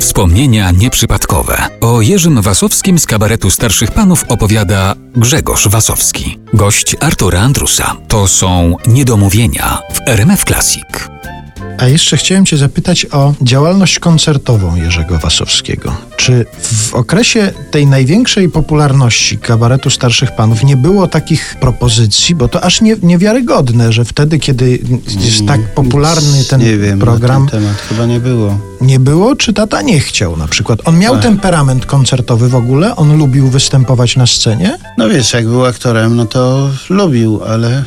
Wspomnienia nieprzypadkowe. O Jerzym Wasowskim z kabaretu starszych panów opowiada Grzegorz Wasowski. Gość Artura Andrusa. To są niedomówienia w RMF Classic. A jeszcze chciałem Cię zapytać o działalność koncertową Jerzego Wasowskiego. Czy w okresie tej największej popularności kabaretu starszych panów nie było takich propozycji, bo to aż nie, niewiarygodne, że wtedy, kiedy jest tak popularny ten nie wiem, program, na ten temat chyba nie było. nie było, czy tata nie chciał na przykład? On miał Ach. temperament koncertowy w ogóle? On lubił występować na scenie? No wiesz, jak był aktorem, no to lubił, ale,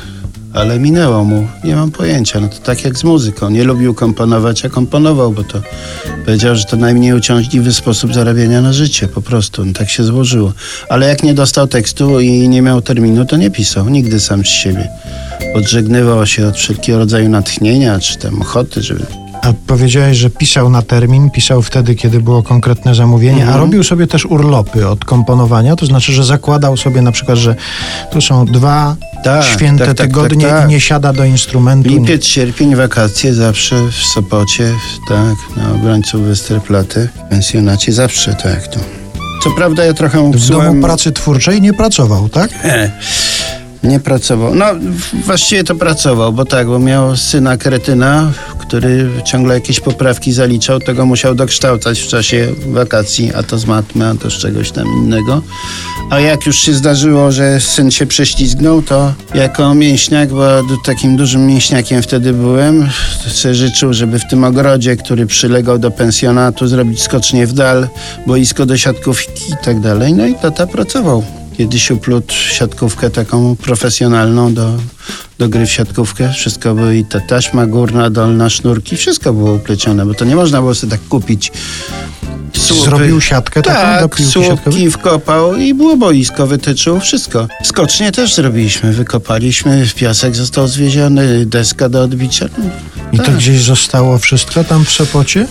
ale minęło mu. Nie mam pojęcia. No to tak jak z muzyką. Nie lubił komponować, a komponował, bo to powiedział, że to najmniej uciążliwy sposób zarabiania na życie. Po prostu. No tak się złożyło. Ale jak nie dostał tekstu i nie miał terminu, to nie pisał. Nigdy sam z siebie. Odżegnywał się od wszelkiego rodzaju natchnienia, czy tam ochoty, żeby A powiedziałeś, że pisał na termin, pisał wtedy, kiedy było konkretne zamówienie, a Mhm. robił sobie też urlopy od komponowania, to znaczy, że zakładał sobie na przykład, że tu są dwa Tak, święte tak, tak, tygodnie tak, tak. i nie siada do instrumentu. Lipiec, sierpień, wakacje zawsze w Sopocie, tak, na obrońcu Westerplatte, w pensjonacie zawsze tak. To. Co prawda ja trochę W domu pracy twórczej nie pracował, tak? Nie, nie pracował. No właściwie to pracował, bo tak, bo miał syna kretyna, który ciągle jakieś poprawki zaliczał, tego musiał dokształcać w czasie wakacji, a to z matmy, a to z czegoś tam innego. A jak już się zdarzyło, że syn się prześlizgnął, to jako mięśniak, bo takim dużym mięśniakiem wtedy byłem, sobie życzył, żeby w tym ogrodzie, który przylegał do pensjonatu, zrobić skocznie w dal, boisko do siatkówki i tak dalej. No i tata pracował. Kiedyś uplótł siatkówkę taką profesjonalną do, do gry w siatkówkę. Wszystko było i ta taśma górna, dolna, sznurki, wszystko było uplecione, bo to nie można było sobie tak kupić. Słupy. Zrobił siatkę taką do Tak, siatkowej? słupki wkopał i było boisko, wytyczył, wszystko. Skocznie też zrobiliśmy, wykopaliśmy, piasek został zwieziony, deska do odbicia. No, I to tak. gdzieś zostało wszystko tam w Sopocie?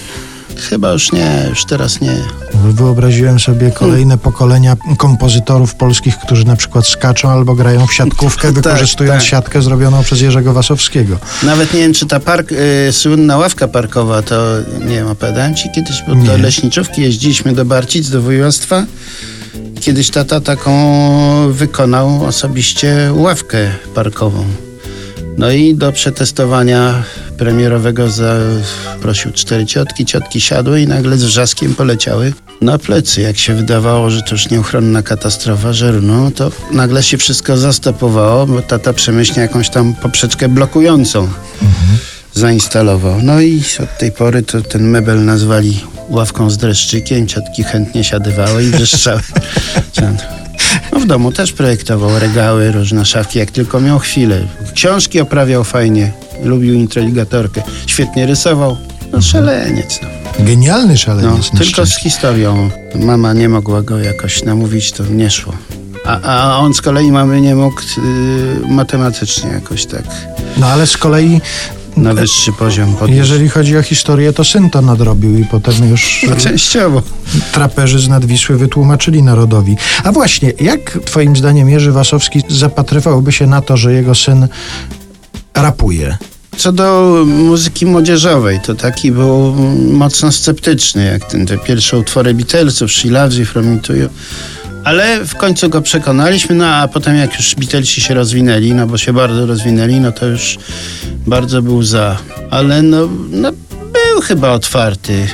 Chyba już nie, już teraz nie. Wyobraziłem sobie kolejne pokolenia kompozytorów polskich, którzy na przykład skaczą albo grają w siatkówkę, wykorzystując tak. siatkę zrobioną przez Jerzego Wasowskiego. Nawet nie wiem, czy ta park, y, słynna ławka parkowa, to nie wiem, opowiadałem ci kiedyś, bo Nie. do leśniczówki jeździliśmy do Barcic, do województwa. Kiedyś tata taką wykonał osobiście ławkę parkową. No i do przetestowania premierowego zaprosił cztery ciotki, ciotki siadły i nagle z wrzaskiem poleciały na plecy. Jak się wydawało, że to już nieuchronna katastrofa, że no to nagle się wszystko zastopowało, bo tata przemyślnie jakąś tam poprzeczkę blokującą zainstalował. No i od tej pory to ten mebel nazwali ławką z dreszczykiem, ciotki chętnie siadywały i wrzeszczały. No w domu też projektował regały, różne szafki, jak tylko miał chwilę. Książki oprawiał fajnie, lubił introligatorkę, świetnie rysował. No szaleniec, no. Genialny no szaleniec. na tylko z historią. Mama nie mogła go jakoś namówić, to nie szło. A, a on z kolei mamy nie mógł y, matematycznie jakoś tak No ale z kolei, na wyższy poziom podnieść. jeżeli chodzi o historię, to syn to nadrobił i potem już No częściowo. traperzy z Nadwisły wytłumaczyli narodowi. A właśnie, jak twoim zdaniem Jerzy Wasowski zapatrywałby się na to, że jego syn rapuje? Co do muzyki młodzieżowej, to taki był mocno sceptyczny, jak ten, te pierwsze utwory Beatlesów, She Loves You, From Me To You. Ale w końcu go przekonaliśmy, no a potem jak już Beatlesi się rozwinęli, no bo się bardzo rozwinęli, no to już bardzo był za. Ale no, no był chyba otwarty.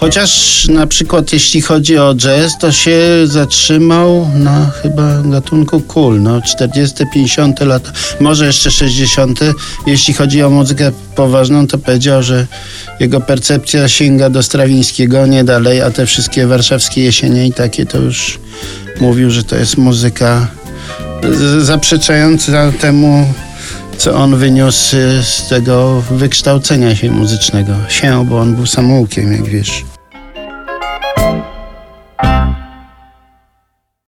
Chociaż na przykład jeśli chodzi o jazz, to się zatrzymał na chyba gatunku cool, no 40, 50 lata, może jeszcze 60. Jeśli chodzi o muzykę poważną, to powiedział, że jego percepcja sięga do Strawińskiego, nie dalej, a te wszystkie warszawskie jesienie i takie to już mówił, że to jest muzyka zaprzeczająca temu, co on wyniósł z tego wykształcenia się muzycznego. Się, bo on był samoukiem, jak wiesz.